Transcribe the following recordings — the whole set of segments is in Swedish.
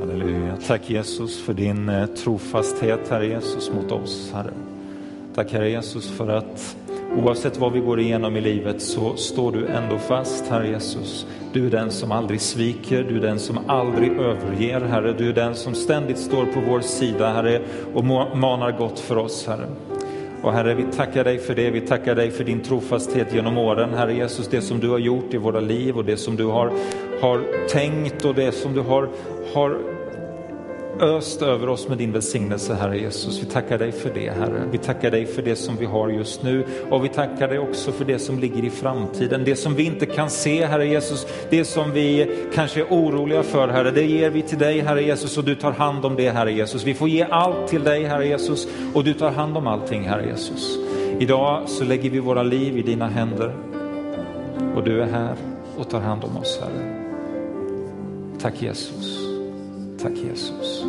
Halleluja. Tack Jesus för din eh, trofasthet, Herre Jesus, mot oss, Herre. Tack Herre Jesus för att oavsett vad vi går igenom i livet så står du ändå fast, Herre Jesus. Du är den som aldrig sviker, du är den som aldrig överger, Herre. Du är den som ständigt står på vår sida, Herre, och manar gott för oss, Herre. Och Herre, vi tackar dig för det. Vi tackar dig för din trofasthet genom åren. Herre Jesus, det som du har gjort i våra liv och det som du har, har tänkt och det som du har, har öst över oss med din välsignelse, Herre Jesus. Vi tackar dig för det, Herre. Vi tackar dig för det som vi har just nu och vi tackar dig också för det som ligger i framtiden. Det som vi inte kan se, Herre Jesus, det som vi kanske är oroliga för, Herre, det ger vi till dig, Herre Jesus, och du tar hand om det, Herre Jesus. Vi får ge allt till dig, Herre Jesus, och du tar hand om allting, Herre Jesus. Idag så lägger vi våra liv i dina händer och du är här och tar hand om oss, Herre. Tack Jesus. Tack Jesus.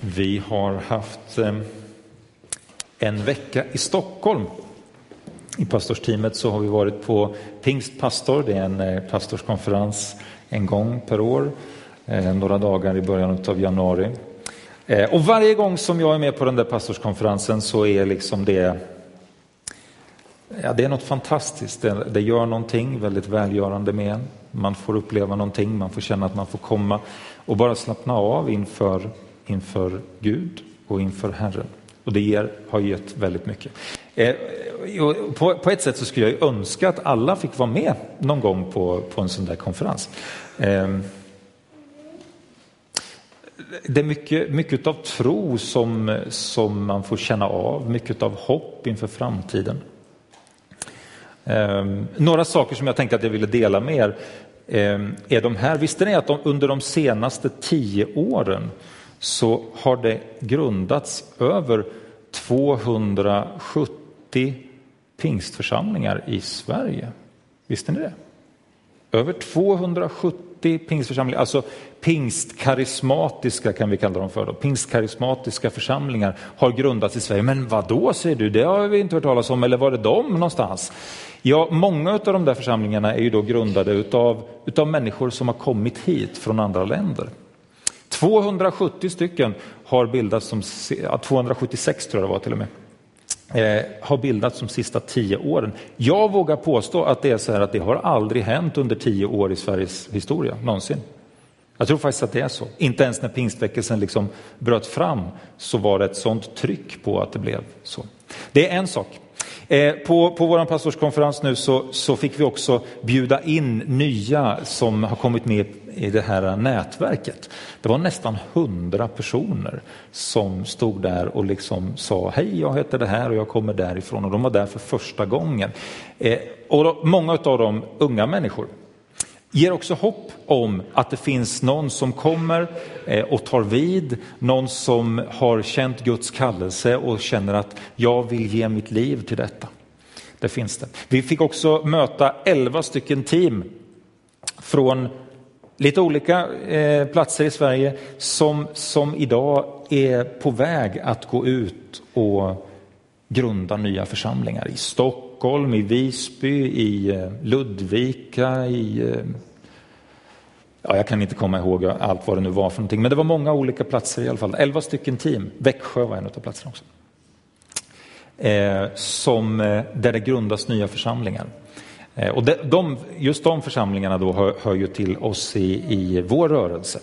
Vi har haft eh, en vecka i Stockholm. I pastorsteamet så har vi varit på Pingstpastor, det är en eh, pastorskonferens en gång per år Eh, några dagar i början av januari. Eh, och varje gång som jag är med på den där pastorskonferensen så är liksom det Ja, det är något fantastiskt. Det, det gör någonting väldigt välgörande med en. Man får uppleva någonting, man får känna att man får komma och bara slappna av inför, inför Gud och inför Herren. Och det ger, har gett väldigt mycket. Eh, på, på, ett sätt så skulle jag önska att alla fick vara med någon gång på, på en sån där konferens. Eh, det är mycket, mycket av tro som, som man får känna av, mycket av hopp inför framtiden. Um, några saker som jag tänkte att jag ville dela med er um, är de här. Visste ni att de, under de senaste tio åren så har det grundats över 270 pingstförsamlingar i Sverige? Visste ni det? Över 270 pingstförsamlingar, alltså pingstkarismatiska kan vi kalla dem för. Då. Pingstkarismatiska församlingar har grundats i Sverige. Men vad då säger du, det har vi inte hört talas om, eller var är de någonstans? Ja, många av de där församlingarna är ju då grundade utav, utav människor som har kommit hit från andra länder. 270 stycken har bildats som, 276 tror jag det var till och med eh, har bildats de sista tio åren. Jag vågar påstå att det är så här att det har aldrig hänt under tio år i Sveriges historia, någonsin. Jag tror faktiskt att det är så. Inte ens när pingstväckelsen liksom bröt fram så var det ett sånt tryck på att det blev så. Det är en sak. Eh, på, på vår pastorskonferens nu så, så fick vi också bjuda in nya som har kommit med i det här nätverket. Det var nästan hundra personer som stod där och liksom sa hej, jag heter det här och jag kommer därifrån och de var där för första gången. Eh, och då, många av dem unga människor ger också hopp om att det finns någon som kommer eh, och tar vid, någon som har känt Guds kallelse och känner att jag vill ge mitt liv till detta. Det finns det. Vi fick också möta elva stycken team från lite olika eh, platser i Sverige som, som idag är på väg att gå ut och grunda nya församlingar i Stockholm, i Visby, i eh, Ludvika, i eh, Ja, jag kan inte komma ihåg allt vad det nu var för någonting, men det var många olika platser i alla fall. Elva stycken team. Växjö var en av platserna också. Eh, som, eh, där det grundas nya församlingar. Eh, och de, de, just de församlingarna då hör, hör ju till oss i, i vår rörelse.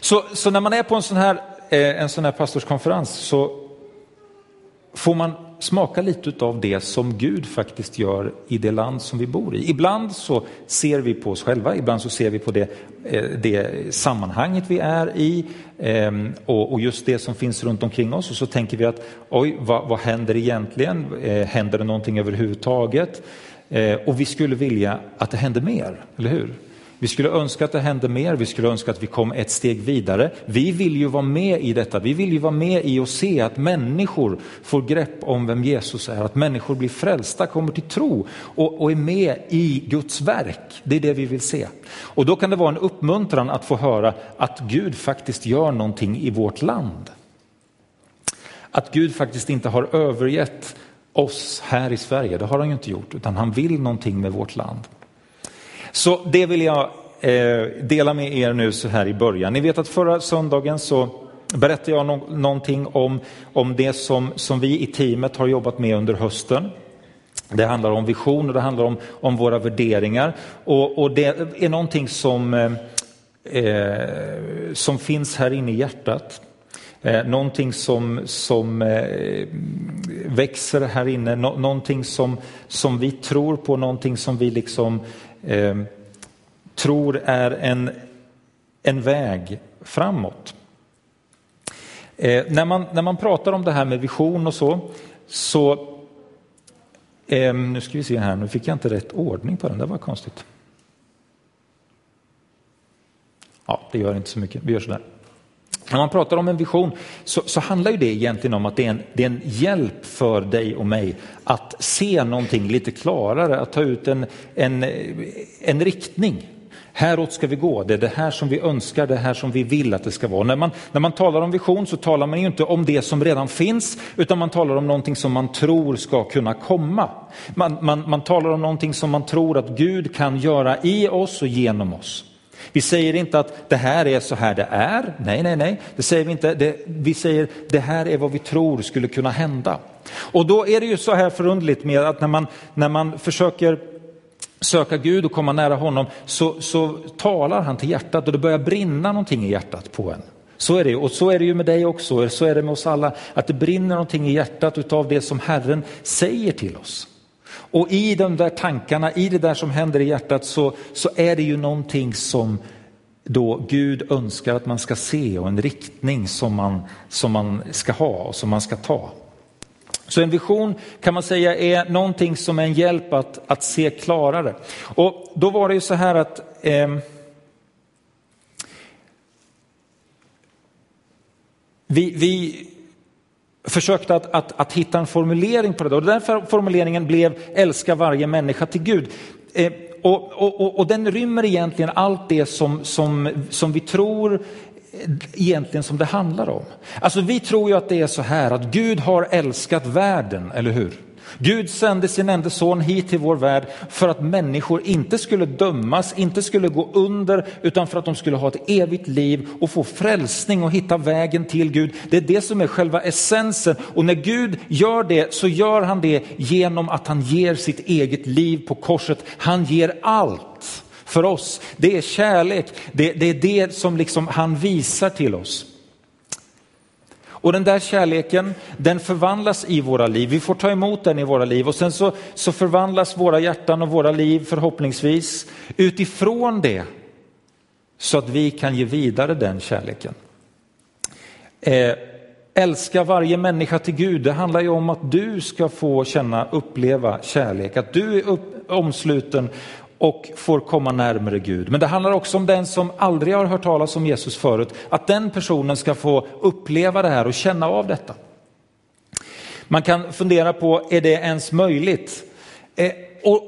Så, så, när man är på en sån, här, eh, en sån här pastorskonferens så får man smaka lite av det som Gud faktiskt gör i det land som vi bor i. Ibland så ser vi på oss själva, ibland så ser vi på det, eh, det sammanhanget vi är i och just det som finns runt omkring oss och så tänker vi att oj, vad, vad händer egentligen? Händer det någonting överhuvudtaget? Eh, och vi skulle vilja att det hände mer, eller hur? Vi skulle önska att det hände mer, vi skulle önska att vi kom ett steg vidare. Vi vill ju vara med i detta, vi vill ju vara med i och se att människor får grepp om vem Jesus är, att människor blir frälsta, kommer till tro och, och är med i Guds verk. Det är det vi vill se. Och då kan det vara en uppmuntran att få höra att Gud faktiskt gör någonting i vårt land. Att Gud faktiskt inte har övergett oss här i Sverige, det har han ju inte gjort, utan han vill någonting med vårt land. Så det vill jag eh, dela med er nu så här i början. Ni vet att förra söndagen så berättade jag no någonting om, om det som, som vi i teamet har jobbat med under hösten. Det handlar om vision och det handlar om, om våra värderingar. Och, och det är någonting som, eh, eh som finns här inne i hjärtat. Eh, någonting som, som eh, växer här inne, nå, någonting som, som vi tror på, någonting som vi liksom eh, tror är en, en väg framåt. Eh, när, man, när man pratar om det här med vision och så, så eh, nu ska vi se här, nu fick jag inte rätt ordning på den, det var konstigt. Ja, det gör inte så mycket, vi gör sådär. När man pratar om en vision så, så, handlar ju det egentligen om att det är, en, det är en hjälp för dig och mig att se någonting lite klarare, att ta ut en, en, en riktning. Häråt ska vi gå, det är det här som vi önskar, det här som vi vill att det ska vara. När man, när man talar om vision så talar man ju inte om det som redan finns, utan man talar om någonting som man tror ska kunna komma. Man, man, man talar om någonting som man tror att Gud kan göra i oss och genom oss. Vi säger inte att det här är så här det är. Nej, nej, nej, det säger vi inte. Det, vi säger det här är vad vi tror skulle kunna hända. Och då är det ju så här förundligt med att när man, när man försöker söka Gud och komma nära honom så, så talar han till hjärtat och det börjar brinna någonting i hjärtat på en. Så är det och så är det ju med dig också, så är det med oss alla, att det brinner någonting i hjärtat av det som Herren säger till oss. Och i de där tankarna, i det där som händer i hjärtat så, så är det ju någonting som då Gud önskar att man ska se och en riktning som man, som man ska ha och som man ska ta. Så en vision kan man säga är någonting som är en hjälp att, att se klarare. Och då var det ju så här att eh, vi, vi försökte att, att, att, hitta en formulering på det. Och den formuleringen blev älska varje människa till Gud. Eh, och, och, och, den rymmer egentligen allt det som, som, som vi tror eh, egentligen som det handlar om. Alltså vi tror ju att det är så här att Gud har älskat världen, eller hur? Gud sände sin enda son hit till vår värld för att människor inte skulle dömas, inte skulle gå under, utan för att de skulle ha ett evigt liv och få frälsning och hitta vägen till Gud. Det är det som är själva essensen. Och när Gud gör det så gör han det genom att han ger sitt eget liv på korset. Han ger allt för oss. Det är kärlek, det, det är det som liksom han visar till oss. Och den där kärleken, den förvandlas i våra liv. Vi får ta emot den i våra liv och sen så, så förvandlas våra hjärtan och våra liv förhoppningsvis utifrån det så att vi kan ge vidare den kärleken. Eh, älska varje människa till Gud, det handlar ju om att du ska få känna, uppleva kärlek, att du är upp, omsluten och får komma närmare Gud. Men det handlar också om den som aldrig har hört talas om Jesus förut, att den personen ska få uppleva det här och känna av detta. Man kan fundera på, är det ens möjligt? Eh, och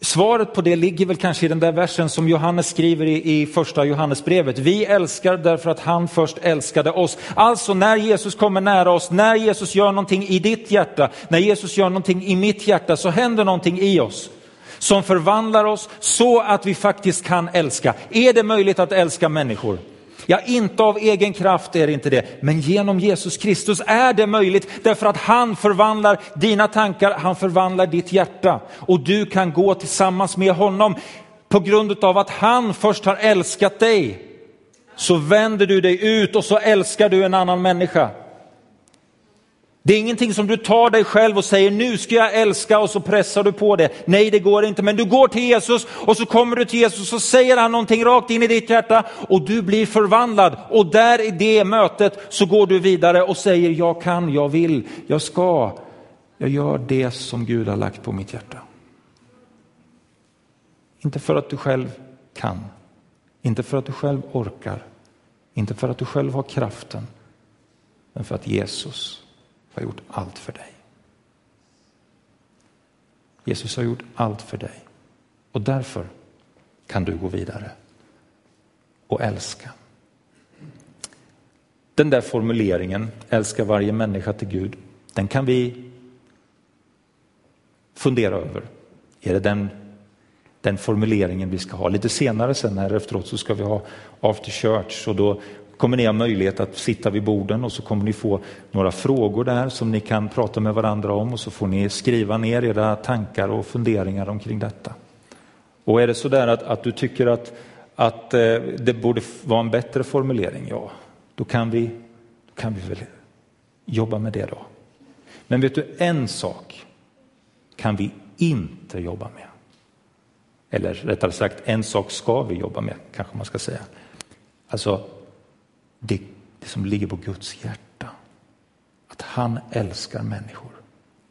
svaret på det ligger väl kanske i den där versen som Johannes skriver i, i första Johannesbrevet. Vi älskar därför att han först älskade oss. Alltså när Jesus kommer nära oss, när Jesus gör någonting i ditt hjärta, när Jesus gör någonting i mitt hjärta så händer någonting i oss som förvandlar oss så att vi faktiskt kan älska. Är det möjligt att älska människor? Ja, inte av egen kraft är det inte det, men genom Jesus Kristus är det möjligt därför att han förvandlar dina tankar, han förvandlar ditt hjärta och du kan gå tillsammans med honom på grund av att han först har älskat dig. Så vänder du dig ut och så älskar du en annan människa. Det är ingenting som du tar dig själv och säger nu ska jag älska och så pressar du på det. Nej, det går inte. Men du går till Jesus och så kommer du till Jesus och säger han någonting rakt in i ditt hjärta och du blir förvandlad. Och där i det mötet så går du vidare och säger jag kan, jag vill, jag ska. Jag gör det som Gud har lagt på mitt hjärta. Inte för att du själv kan, Inte för att du själv orkar, inte för att du själv har kraften, men för att Jesus har gjort allt för dig. Jesus har gjort allt för dig och därför kan du gå vidare och älska. Den där formuleringen, älska varje människa till Gud, den kan vi fundera över. Är det den, den formuleringen vi ska ha? Lite senare sen här efteråt så ska vi ha after church och då kommer ni ha möjlighet att sitta vid borden och så kommer ni få några frågor där som ni kan prata med varandra om och så får ni skriva ner era tankar och funderingar omkring detta. Och är det så där att, att du tycker att, att eh, det borde vara en bättre formulering, ja, då kan vi, då kan vi väl jobba med det då. Men vet du, en sak kan vi inte jobba med. Eller rättare sagt, en sak ska vi jobba med, kanske man ska säga. Alltså, det, det som ligger på Guds hjärta. Att han älskar människor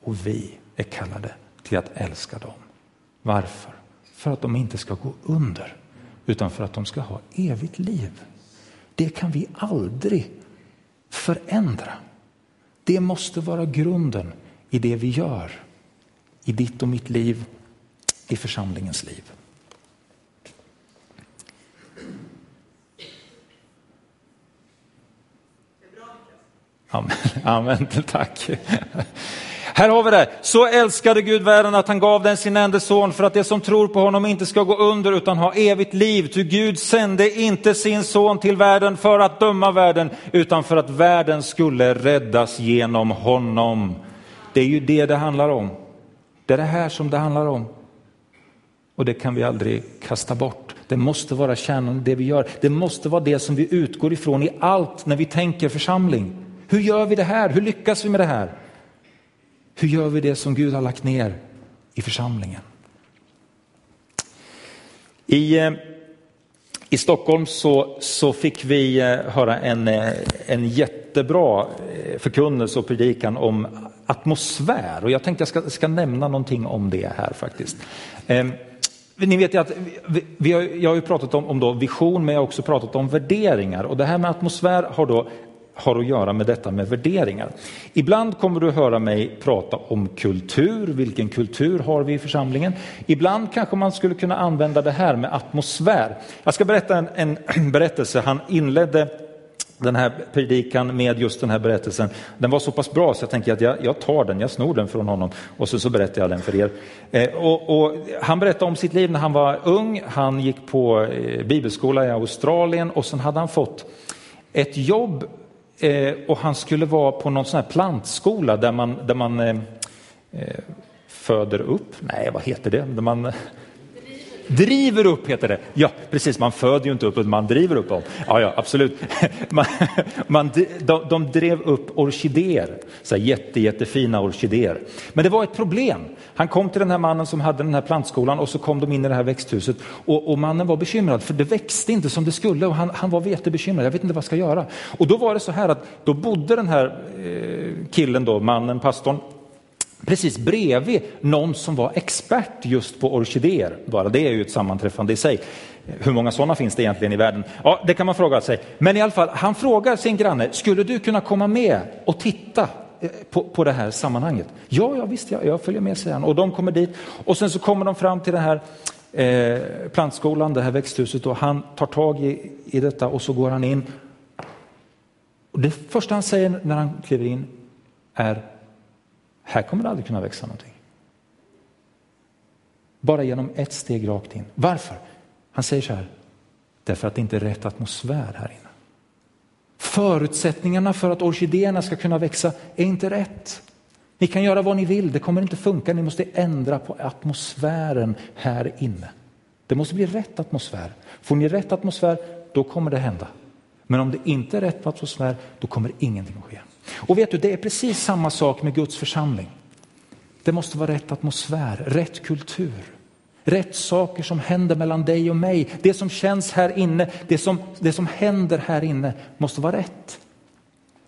och vi är kallade till att älska dem. Varför? För att de inte ska gå under, utan för att de ska ha evigt liv. Det kan vi aldrig förändra. Det måste vara grunden i det vi gör, i ditt och mitt liv, i församlingens liv. Amen, amen tack. Här har vi det. Så älskade Gud världen att han gav den sin enda son för att det som tror på honom inte ska gå under utan ha evigt liv. Ty Gud sände inte sin son till världen för att döma världen utan för att världen skulle räddas genom honom. Det är ju det det handlar om. Det är det här som det handlar om. Och det kan vi aldrig kasta bort. Det måste vara kärnan i det vi gör. Det måste vara det som vi utgår ifrån i allt när vi tänker församling. Hur gör vi det här? Hur lyckas vi med det här? Hur gör vi det som Gud har lagt ner i församlingen? I, eh, i Stockholm så, så fick vi eh, höra en, eh, en jättebra förkunnelse och predikan om atmosfär och jag tänkte jag ska, ska nämna någonting om det här faktiskt. Ehm, ni vet ju att vi, vi har, jag har ju pratat om, om då vision men jag har också pratat om värderingar och det här med atmosfär har då har att göra med detta med värderingar. Ibland kommer du höra mig prata om kultur, vilken kultur har vi i församlingen? Ibland kanske man skulle kunna använda det här med atmosfär. Jag ska berätta en, en berättelse, han inledde den här predikan med just den här berättelsen. Den var så pass bra så jag tänker att jag, jag tar den, jag snor den från honom och så, så berättar jag den för er. Eh, och, och, han berättade om sitt liv när han var ung, han gick på eh, bibelskola i Australien och sen hade han fått ett jobb eh, och han skulle vara på någon sån här plantskola där man, där man eh, eh föder upp, nej vad heter det, där man Driver upp heter det. Ja, precis, man föder ju inte upp, man driver upp dem. Ja, ja, absolut. Man, man, de, de drev upp orkidéer, så här jätte, jättefina orkidéer. Men det var ett problem. Han kom till den här mannen som hade den här plantskolan och så kom de in i det här växthuset och, och mannen var bekymrad för det växte inte som det skulle och han, han var jättebekymrad. Jag vet inte vad jag ska göra. Och då var det så här att då bodde den här eh, killen då, mannen, pastorn, precis bredvid någon som var expert just på orkidéer. Bara det är ju ett sammanträffande i sig. Hur många sådana finns det egentligen i världen? Ja, det kan man fråga sig. Men i alla fall, han frågar sin granne, skulle du kunna komma med och titta Eh, på, på det här sammanhanget? Ja, ja visst, jag, jag följer med, säger han. Och de kommer dit och sen så kommer de fram till den här eh, plantskolan, det här växthuset och han tar tag i, i detta och så går han in. Och det första han säger när han kliver in är här kommer det aldrig kunna växa någonting. Bara genom ett steg rakt in. Varför? Han säger så här, därför att det inte är rätt atmosfär här inne. Förutsättningarna för att orkidéerna ska kunna växa är inte rätt. Ni kan göra vad ni vill, det kommer inte funka. Ni måste ändra på atmosfären här inne. Det måste bli rätt atmosfär. Får ni rätt atmosfär, då kommer det hända. Men om det inte är rätt atmosfär, då kommer ingenting att ske. Och vet du, det är precis samma sak med Guds församling. Det måste vara rätt atmosfär, rätt kultur, rätt saker som händer mellan dig och mig. Det som känns här inne, det som, det som händer här inne måste vara rätt.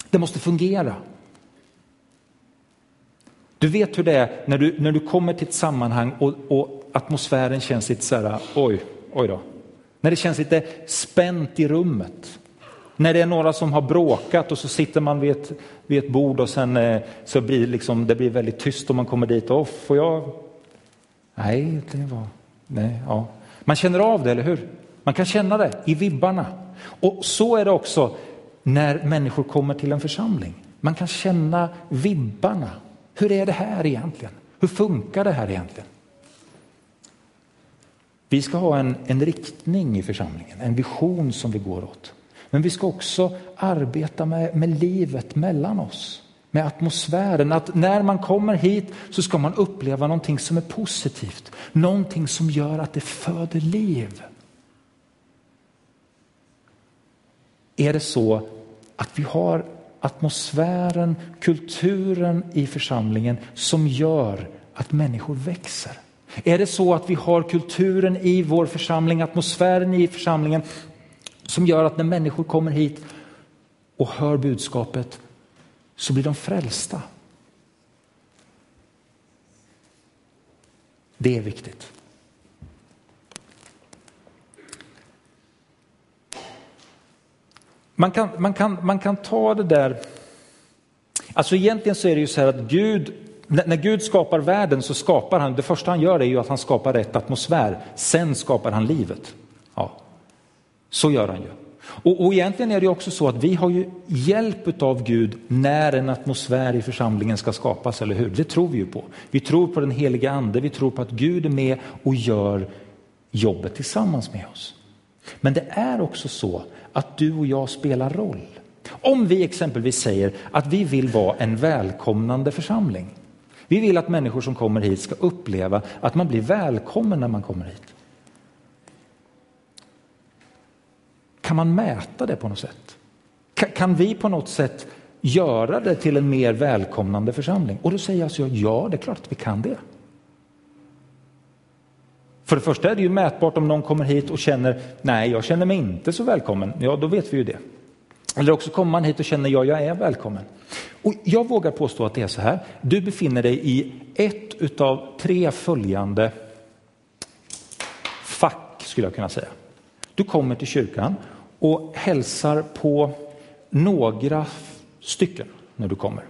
Det måste fungera. Du vet hur det är när du, när du kommer till ett sammanhang och, och atmosfären känns lite så här, oj, oj då, När det känns lite spänt i rummet. När det är några som har bråkat och så sitter man vid ett, vid ett bord och sen eh, så blir liksom, det blir väldigt tyst och man kommer dit och får jag? Nej, det var, nej, ja. Man känner av det, eller hur? Man kan känna det i vibbarna. Och så är det också när människor kommer till en församling. Man kan känna vibbarna. Hur är det här egentligen? Hur funkar det här egentligen? Vi ska ha en, en riktning i församlingen, en vision som vi går åt. Men vi ska också arbeta med, med livet mellan oss, med atmosfären. Att när man kommer hit så ska man uppleva någonting som är positivt, någonting som gör att det föder liv. Är det så att vi har atmosfären, kulturen i församlingen som gör att människor växer? Är det så att vi har kulturen i vår församling, atmosfären i församlingen som gör att när människor kommer hit och hör budskapet så blir de frälsta? Det är viktigt. Man kan, man, kan, man kan ta det där, alltså egentligen så är det ju så här att Gud, när Gud skapar världen så skapar han, det första han gör är ju att han skapar rätt atmosfär, sen skapar han livet. Ja, så gör han ju. Och, och egentligen är det också så att vi har ju hjälp av Gud när en atmosfär i församlingen ska skapas, eller hur? Det tror vi ju på. Vi tror på den heliga ande, vi tror på att Gud är med och gör jobbet tillsammans med oss. Men det är också så att du och jag spelar roll. Om vi exempelvis säger att vi vill vara en välkomnande församling. Vi vill att människor som kommer hit ska uppleva att man blir välkommen när man kommer hit. Kan man mäta det på något sätt? Kan vi på något sätt göra det till en mer välkomnande församling? Och då säger jag ja, det är klart att vi kan det. För det första är det ju mätbart om någon kommer hit och känner, nej, jag känner mig inte så välkommen. Ja, då vet vi ju det. Eller också kommer man hit och känner, ja, jag är välkommen. Och jag vågar påstå att det är så här. Du befinner dig i ett utav tre följande fack, skulle jag kunna säga. Du kommer till kyrkan och hälsar på några stycken när du kommer.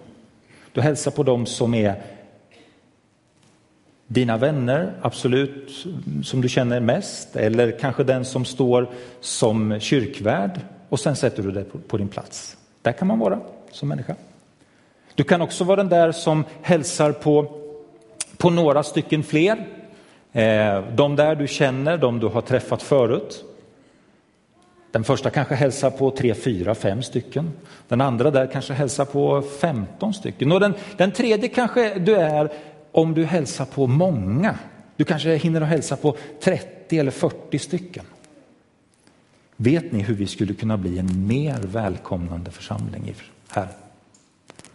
Du hälsar på dem som är dina vänner, absolut, som du känner mest, eller kanske den som står som kyrkvärd och sen sätter du dig på, din plats. Där kan man vara som människa. Du kan också vara den där som hälsar på, på några stycken fler. Eh, de där du känner, de du har träffat förut. Den första kanske hälsar på tre, fyra, fem stycken. Den andra där kanske hälsar på femton stycken. Och den, den tredje kanske du är om du hälsar på många. Du kanske hinner att hälsa på 30 eller 40 stycken. Vet ni hur vi skulle kunna bli en mer välkomnande församling här?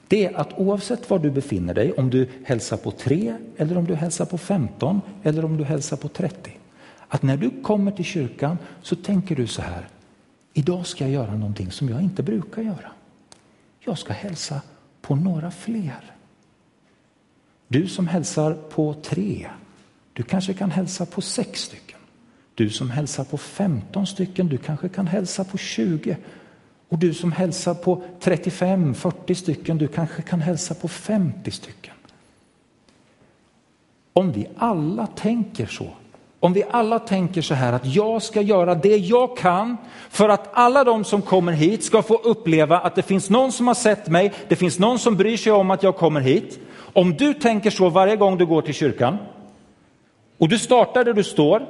Det är att oavsett var du befinner dig, om du hälsar på tre eller om du hälsar på 15 eller om du hälsar på 30. Att när du kommer till kyrkan så tänker du så här, idag ska jag göra någonting som jag inte brukar göra. Jag ska hälsa på några fler. Du som hälsar på tre, du kanske kan hälsa på sex stycken. Du som hälsar på 15 stycken, du kanske kan hälsa på 20. Och du som hälsar på 35, 40 stycken, du kanske kan hälsa på 50 stycken. Om vi alla tänker så, om vi alla tänker så här att jag ska göra det jag kan för att alla de som kommer hit ska få uppleva att det finns någon som har sett mig, det finns någon som bryr sig om att jag kommer hit. Om du tänker så varje gång du går till kyrkan och du startar där du står.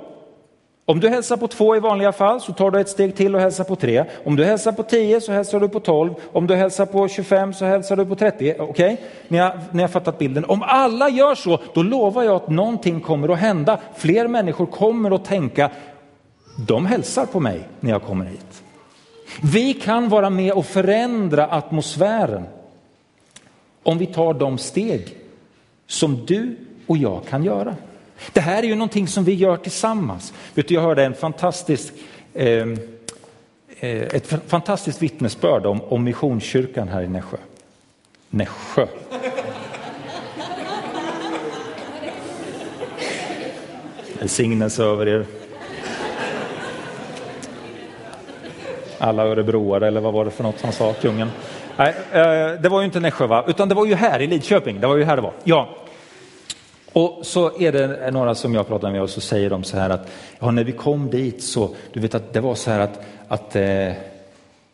Om du hälsar på två i vanliga fall så tar du ett steg till och hälsar på tre. Om du hälsar på tio så hälsar du på tolv. Om du hälsar på 25 så hälsar du på 30. Okej, okay? ni, har, ni har fattat bilden. Om alla gör så, då lovar jag att någonting kommer att hända. Fler människor kommer att tänka, de hälsar på mig när jag kommer hit. Vi kan vara med och förändra atmosfären om vi tar de steg som du och jag kan göra. Det här är ju någonting som vi gör tillsammans. Vet du, jag hörde en fantastisk, ehm, eh, ett fantastiskt vittnesbörd om, om Missionskyrkan här i Nässjö. Nässjö. Välsignelse över er. alla örebroare eller vad var det för något han sa, kungen? Nej, eh, det var ju inte Nässjö va? utan det var ju här i Lidköping, det var ju här det var. Ja. Och så är det några som jag pratar med och så säger de så här att ja, när vi kom dit så, du vet att det var så här att, att eh,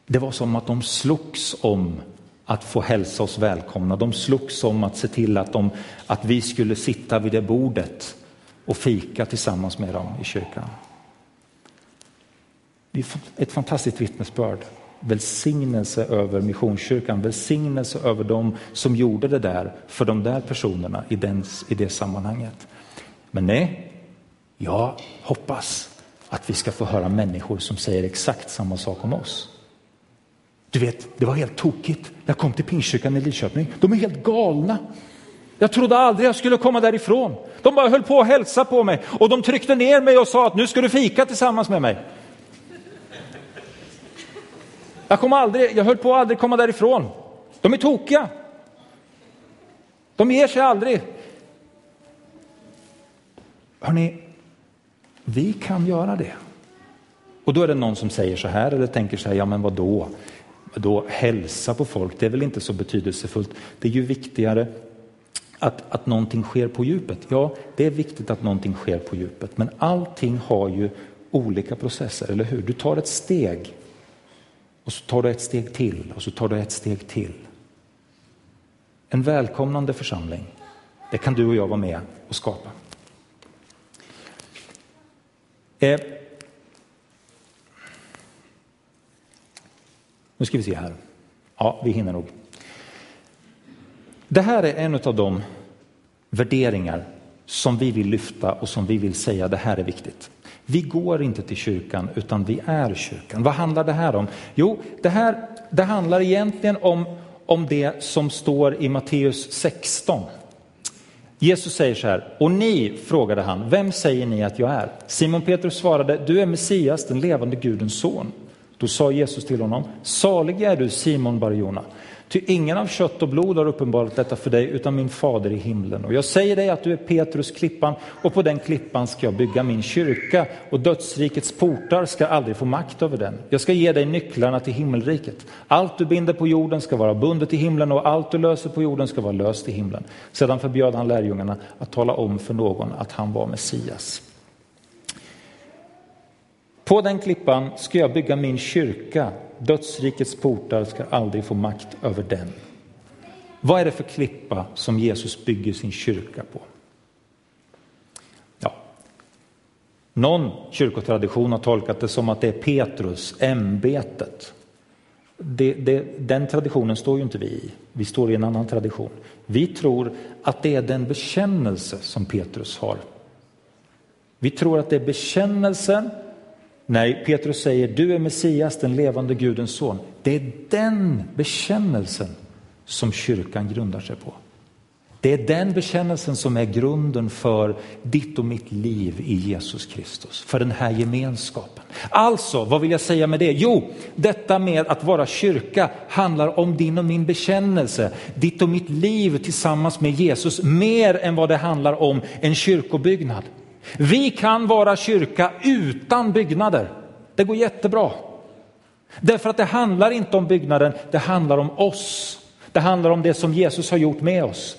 det var som att de slogs om att få hälsa oss välkomna. De slogs om att se till att, de, att vi skulle sitta vid det bordet och fika tillsammans med dem i kyrkan. Det är ett fantastiskt vittnesbörd. Välsignelse över Missionskyrkan, välsignelse över dem som gjorde det där för de där personerna i, den, i det sammanhanget. Men nej, jag hoppas att vi ska få höra människor som säger exakt samma sak om oss. Du vet, det var helt tokigt. Jag kom till Pingstkyrkan i Lidköping. De är helt galna. Jag trodde aldrig jag skulle komma därifrån. De bara höll på att hälsa på mig och de tryckte ner mig och sa att nu ska du fika tillsammans med mig. Jag, kom aldrig, jag höll på att aldrig komma därifrån. De är tokiga. De ger sig aldrig. Hörrni, vi kan göra det. Och då är det någon som säger så här eller tänker så här, ja men vad då? Då hälsa på folk, det är väl inte så betydelsefullt. Det är ju viktigare att, att någonting sker på djupet. Ja, det är viktigt att någonting sker på djupet, men allting har ju olika processer, eller hur? Du tar ett steg och så tar du ett steg till och så tar du ett steg till. En välkomnande församling, det kan du och jag vara med och skapa. Eh. Nu ska vi se här. Ja, vi hinner nog. Det här är en av de värderingar som vi vill lyfta och som vi vill säga det här är viktigt. Vi går inte till kyrkan utan vi är kyrkan. Vad handlar det här om? Jo, det här det handlar egentligen om, om det som står i Matteus 16. Jesus säger så här, och ni, frågade han, vem säger ni att jag är? Simon Petrus svarade, du är Messias, den levande Gudens son. Då sa Jesus till honom, salig är du Simon Barjona, Ty ingen av kött och blod har uppenbarat detta för dig utan min fader i himlen. Och jag säger dig att du är Petrus klippan och på den klippan ska jag bygga min kyrka och dödsrikets portar ska aldrig få makt över den. Jag ska ge dig nycklarna till himmelriket. Allt du binder på jorden ska vara bundet i himlen och allt du löser på jorden ska vara löst i himlen. Sedan förbjöd han lärjungarna att tala om för någon att han var Messias. På den klippan ska jag bygga min kyrka Dödsrikets portar ska aldrig få makt över den. Vad är det för klippa som Jesus bygger sin kyrka på? Ja. Någon kyrkotradition har tolkat det som att det är Petrus, ämbetet. Det, det, den traditionen står ju inte vi i, vi står i en annan tradition. Vi tror att det är den bekännelse som Petrus har. Vi tror att det är bekännelsen Nej, Petrus säger du är Messias, den levande Gudens son. Det är den bekännelsen som kyrkan grundar sig på. Det är den bekännelsen som är grunden för ditt och mitt liv i Jesus Kristus, för den här gemenskapen. Alltså, vad vill jag säga med det? Jo, detta med att vara kyrka handlar om din och min bekännelse, ditt och mitt liv tillsammans med Jesus, mer än vad det handlar om en kyrkobyggnad. Vi kan vara kyrka utan byggnader. Det går jättebra. Därför att det handlar inte om byggnaden, det handlar om oss. Det handlar om det som Jesus har gjort med oss.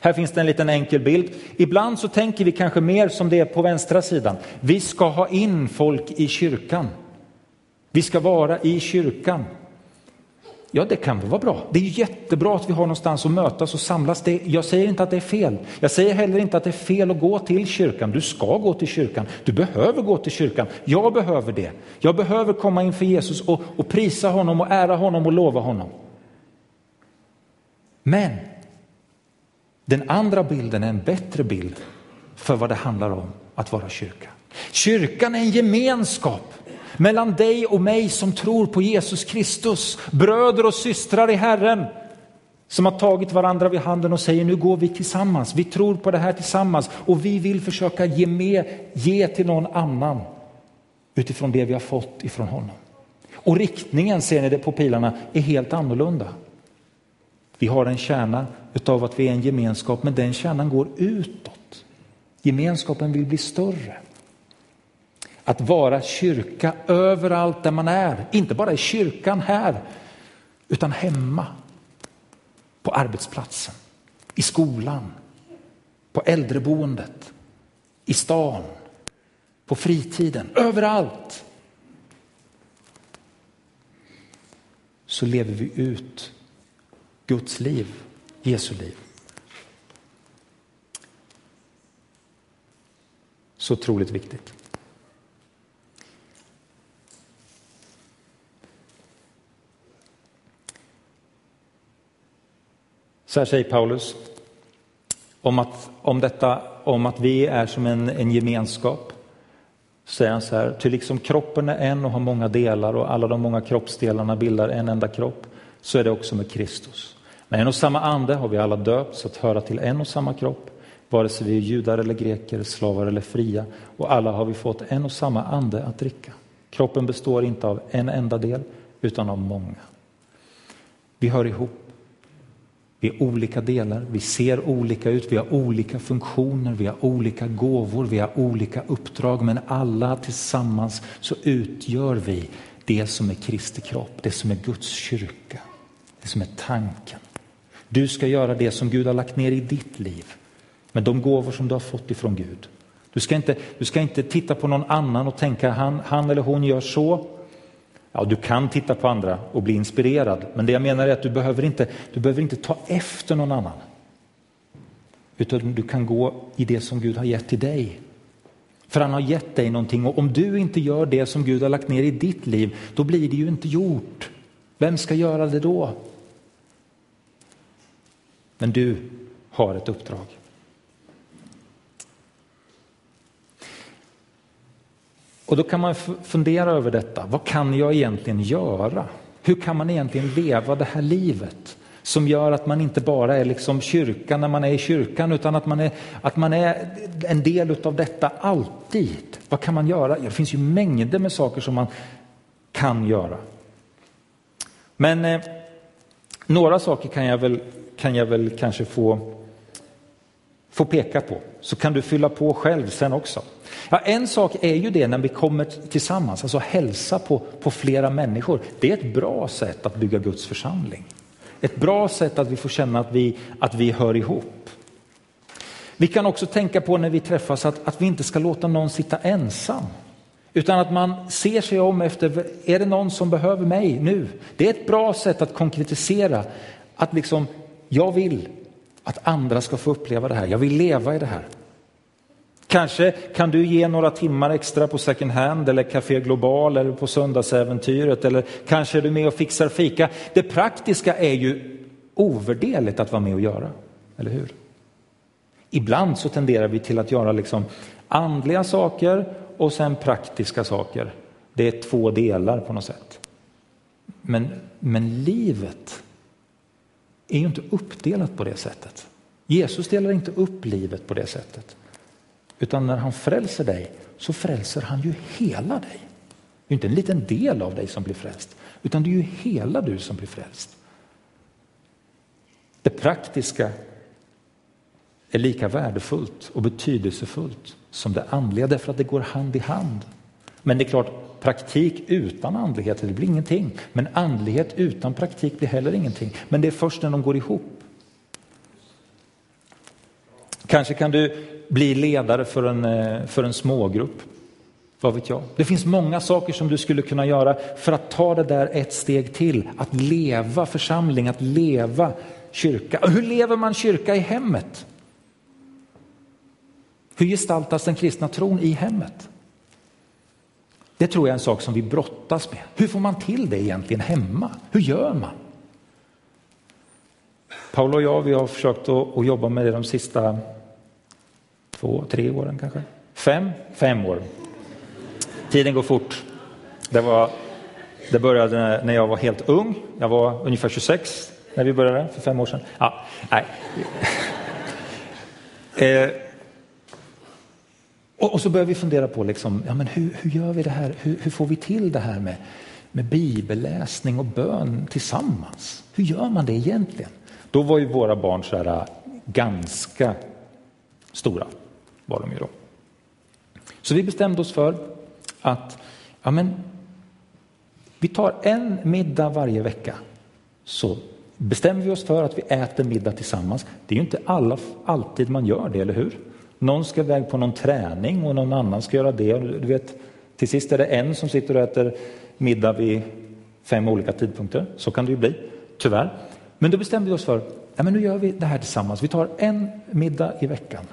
Här finns det en liten enkel bild. Ibland så tänker vi kanske mer som det är på vänstra sidan. Vi ska ha in folk i kyrkan. Vi ska vara i kyrkan. Ja, det kan väl vara bra. Det är jättebra att vi har någonstans att mötas och samlas. Det, jag säger inte att det är fel. Jag säger heller inte att det är fel att gå till kyrkan. Du ska gå till kyrkan. Du behöver gå till kyrkan. Jag behöver det. Jag behöver komma inför Jesus och, och prisa honom och ära honom och lova honom. Men den andra bilden är en bättre bild för vad det handlar om att vara kyrka. Kyrkan är en gemenskap mellan dig och mig som tror på Jesus Kristus, bröder och systrar i Herren som har tagit varandra vid handen och säger nu går vi tillsammans, vi tror på det här tillsammans och vi vill försöka ge, med, ge till någon annan utifrån det vi har fått ifrån honom. Och riktningen, ser ni det på pilarna, är helt annorlunda. Vi har en kärna utav att vi är en gemenskap, men den kärnan går utåt. Gemenskapen vill bli större. Att vara kyrka överallt där man är, inte bara i kyrkan här, utan hemma, på arbetsplatsen, i skolan, på äldreboendet, i stan, på fritiden, överallt. Så lever vi ut Guds liv, Jesu liv. Så otroligt viktigt. Så här säger Paulus om, att, om detta om att vi är som en, en gemenskap. Säger han så här, till liksom kroppen är en och har många delar och alla de många kroppsdelarna bildar en enda kropp, så är det också med Kristus. Med en och samma ande har vi alla döpts att höra till en och samma kropp, vare sig vi är judar eller greker, slavar eller fria, och alla har vi fått en och samma ande att dricka. Kroppen består inte av en enda del, utan av många. Vi hör ihop. Vi är olika delar, vi ser olika ut, vi har olika funktioner, vi har olika gåvor, vi har olika uppdrag, men alla tillsammans så utgör vi det som är Kristi kropp, det som är Guds kyrka, det som är tanken. Du ska göra det som Gud har lagt ner i ditt liv med de gåvor som du har fått ifrån Gud. Du ska inte, du ska inte titta på någon annan och tänka han, han eller hon gör så. Ja, du kan titta på andra och bli inspirerad, men det jag menar är att du behöver inte, du behöver inte ta efter någon annan. Utan du kan gå i det som Gud har gett till dig. För han har gett dig någonting och om du inte gör det som Gud har lagt ner i ditt liv, då blir det ju inte gjort. Vem ska göra det då? Men du har ett uppdrag. Och då kan man fundera över detta. Vad kan jag egentligen göra? Hur kan man egentligen leva det här livet? Som gör att man inte bara är liksom kyrkan när man är i kyrkan utan att man är, att man är en del av detta alltid. Vad kan man göra? Det finns ju mängder med saker som man kan göra. Men eh, några saker kan jag väl, kan jag väl kanske få, få peka på. Så kan du fylla på själv sen också. Ja, en sak är ju det när vi kommer tillsammans, alltså hälsa på, på flera människor. Det är ett bra sätt att bygga Guds församling. Ett bra sätt att vi får känna att vi, att vi hör ihop. Vi kan också tänka på när vi träffas att, att vi inte ska låta någon sitta ensam. Utan att man ser sig om efter, är det någon som behöver mig nu? Det är ett bra sätt att konkretisera att liksom, jag vill att andra ska få uppleva det här, jag vill leva i det här. Kanske kan du ge några timmar extra på second hand eller Café Global eller på Söndagsäventyret eller kanske är du med och fixar fika. Det praktiska är ju ovärderligt att vara med och göra, eller hur? Ibland så tenderar vi till att göra liksom andliga saker och sen praktiska saker. Det är två delar på något sätt. Men, men livet är ju inte uppdelat på det sättet. Jesus delar inte upp livet på det sättet. Utan när han frälser dig så frälser han ju hela dig. Det är inte en liten del av dig som blir frälst, utan det är ju hela du som blir frälst. Det praktiska är lika värdefullt och betydelsefullt som det andliga därför att det går hand i hand. Men det är klart, praktik utan andlighet, det blir ingenting. Men andlighet utan praktik blir heller ingenting. Men det är först när de går ihop. Kanske kan du bli ledare för en, eh, för en smågrupp. Vad vet jag? Det finns många saker som du skulle kunna göra för att ta det där ett steg till. Att leva församling, att leva kyrka. Hur lever man kyrka i hemmet? Hur gestaltas den kristna tron i hemmet? Det tror jag är en sak som vi brottas med. Hur får man till det egentligen hemma? Hur gör man? Paolo och jag vi har försökt att, att jobba med det de sista två, tre åren kanske. Fem, fem år. Tiden går fort. Det, var, det började när jag var helt ung. Jag var ungefär 26 när vi började för fem år sedan. Ja, nej. Eh, och, och, så började vi fundera på liksom, ja, men hur, hur gör vi det här? Hur, hur, får vi till det här med, med bibelläsning och bön tillsammans? Hur gör man det egentligen? Då var ju våra barn så här, äh, ganska stora var de ju då. Så vi bestämde oss för att ja, men, vi tar en middag varje vecka. Så bestämmer vi oss för att vi äter middag tillsammans. Det är ju inte alla, alltid man gör det, eller hur? Någon ska iväg på någon träning och någon annan ska göra det. Du vet, till sist är det en som sitter och äter middag vid fem olika tidpunkter. Så kan det ju bli, tyvärr. Men då bestämde vi oss för ja, men nu gör vi det här tillsammans. Vi tar en middag i veckan.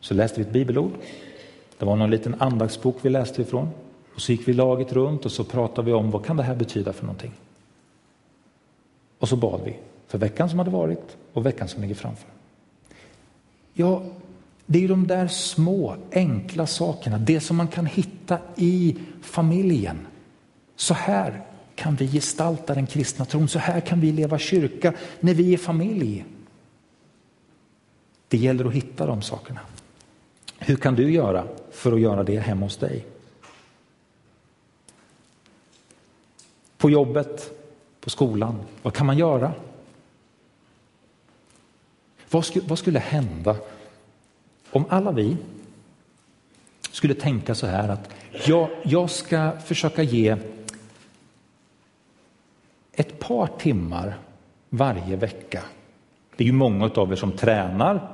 Så läste vi ett bibelord. Det var någon liten andaktsbok vi läste ifrån. Och så gick vi laget runt och så pratade vi om vad kan det här betyda för någonting. Och så bad vi för veckan som hade varit och veckan som ligger framför. Ja, det är ju de där små enkla sakerna, det som man kan hitta i familjen. Så här kan vi gestalta den kristna tron, så här kan vi leva kyrka när vi är familj. Det gäller att hitta de sakerna. Hur kan du göra för att göra det hemma hos dig? På jobbet, på skolan, vad kan man göra? Vad skulle, vad skulle hända om alla vi skulle tänka så här att jag, jag ska försöka ge ett par timmar varje vecka. Det är ju många av er som tränar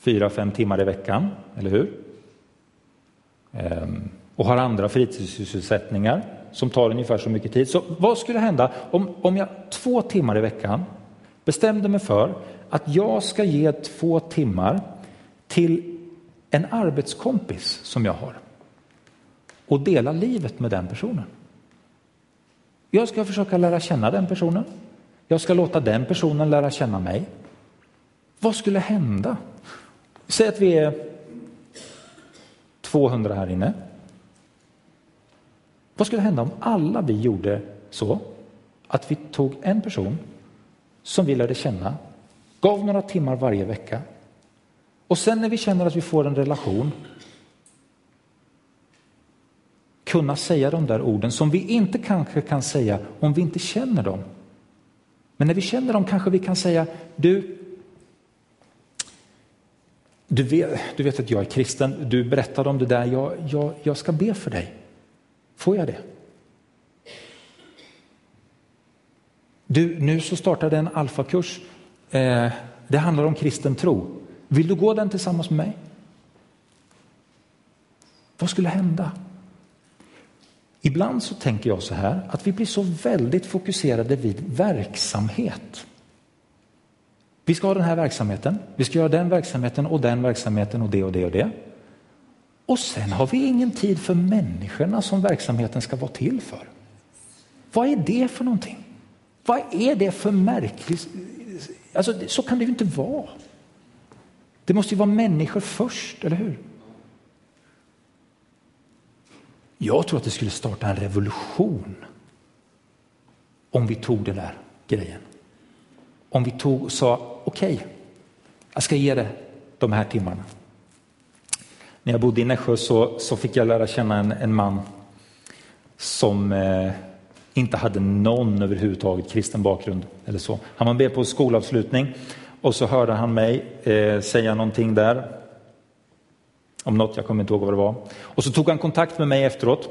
fyra, fem timmar i veckan, eller hur? Ehm, och har andra fritidssysselsättningar som tar ungefär så mycket tid. Så vad skulle hända om, om jag två timmar i veckan bestämde mig för att jag ska ge två timmar till en arbetskompis som jag har och dela livet med den personen. Jag ska försöka lära känna den personen. Jag ska låta den personen lära känna mig. Vad skulle hända? Säg att vi är 200 här inne. Vad skulle hända om alla vi gjorde så att vi tog en person som vi lärde känna, gav några timmar varje vecka och sen när vi känner att vi får en relation kunna säga de där orden som vi inte kanske kan säga om vi inte känner dem. Men när vi känner dem kanske vi kan säga, du, du vet, du vet att jag är kristen, du berättade om det där, jag, jag, jag ska be för dig. Får jag det? Du, nu så startade en alfakurs. Eh, det handlar om kristen tro. Vill du gå den tillsammans med mig? Vad skulle hända? Ibland så tänker jag så här att vi blir så väldigt fokuserade vid verksamhet. Vi ska ha den här verksamheten, vi ska göra den verksamheten och den verksamheten och det och det och det. Och sen har vi ingen tid för människorna som verksamheten ska vara till för. Vad är det för någonting? Vad är det för märkligt? Alltså, så kan det ju inte vara. Det måste ju vara människor först, eller hur? Jag tror att det skulle starta en revolution om vi tog den där grejen. Om vi tog och sa okej, okay, jag ska ge det de här timmarna. När jag bodde i Nässjö så, så fick jag lära känna en, en man som eh, inte hade någon överhuvudtaget kristen bakgrund. eller så. Han var med på skolavslutning och så hörde han mig eh, säga någonting där om något, jag kommer inte ihåg vad det var. Och så tog han kontakt med mig efteråt.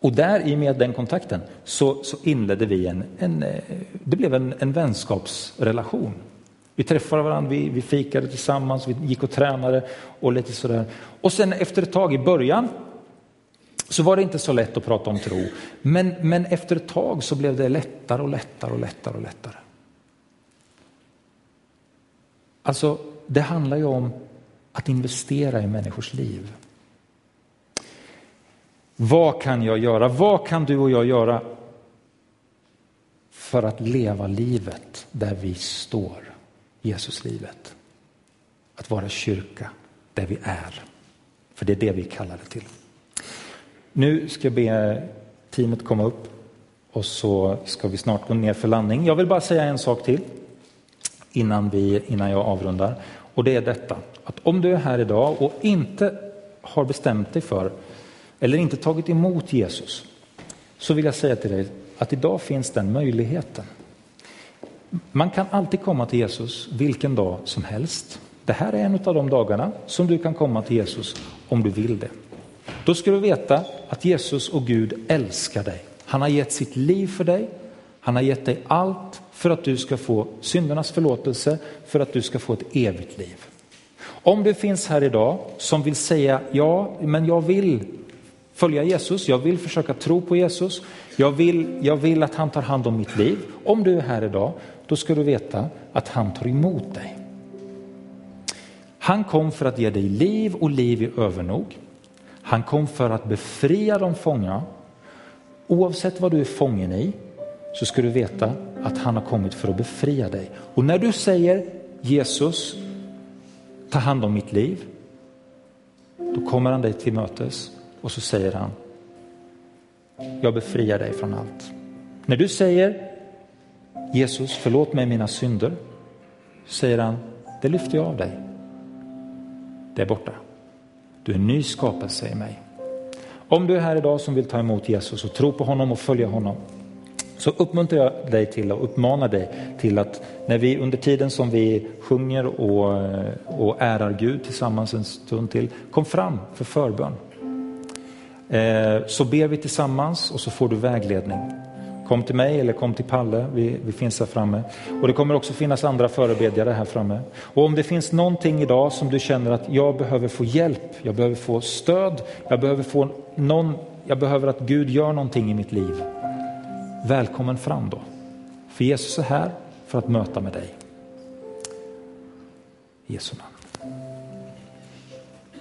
Och där i och med den kontakten så, så inledde vi en, en, eh, det blev en, en vänskapsrelation. Vi träffade varandra, vi, vi fikade tillsammans, vi gick och tränade och lite sådär. Och sen efter ett tag i början så var det inte så lätt att prata om tro. Men, men efter ett tag så blev det lättare och lättare och lättare och lättare. Alltså, det handlar ju om att investera i människors liv. Vad kan jag göra? Vad kan du och jag göra för att leva livet där vi står, Jesuslivet? Att vara kyrka där vi är. För det är det vi kallar det till. Nu ska jag be teamet komma upp och så ska vi snart gå ner för landning. Jag vill bara säga en sak till innan, vi, innan jag avrundar. Och det är detta, att om du är här idag och inte har bestämt dig för, eller inte tagit emot Jesus, så vill jag säga till dig att idag finns den möjligheten. Man kan alltid komma till Jesus vilken dag som helst. det här är en av de dagarna som du kan komma till Jesus om du vill det. Då ska du veta att Jesus och Gud älskar dig. Han har gett sitt liv för dig. Han har gett dig allt för att du ska få syndernas förlåtelse, för att du ska få ett evigt liv. Om du finns här idag som vill säga ja, men jag vill följa Jesus, jag vill försöka tro på Jesus, jag vill, jag vill att han tar hand om mitt liv. Om du är här idag, då ska du veta att han tar emot dig. Han kom för att ge dig liv och liv i övernog. Han kom för att befria de fångna. Oavsett vad du är fången i så ska du veta att han har kommit för att befria dig. Och när du säger Jesus, ta hand om mitt liv, då kommer han dig till mötes och så säger han, jag befriar dig från allt. När du säger Jesus, förlåt mig mina synder, säger han, det lyfter jag av dig. Det är borta. Du är en ny skapelse i mig. Om du är här idag som vill ta emot Jesus och tro på honom och följa honom, så uppmuntrar jag dig till och uppmanar dig till att när vi under tiden som vi sjunger och, och ärar Gud tillsammans en stund till, kom fram för förbön. Eh, så ber vi tillsammans och så får du vägledning. Kom till mig eller kom till Palle, vi, vi finns här framme. Och det kommer också finnas andra förebedjare här framme. Och om det finns någonting idag som du känner att jag behöver få hjälp, jag behöver få stöd, jag behöver få någon, jag behöver att Gud gör någonting i mitt liv. Välkommen fram då. För Jesus är här för att möta med dig. Jesu namn.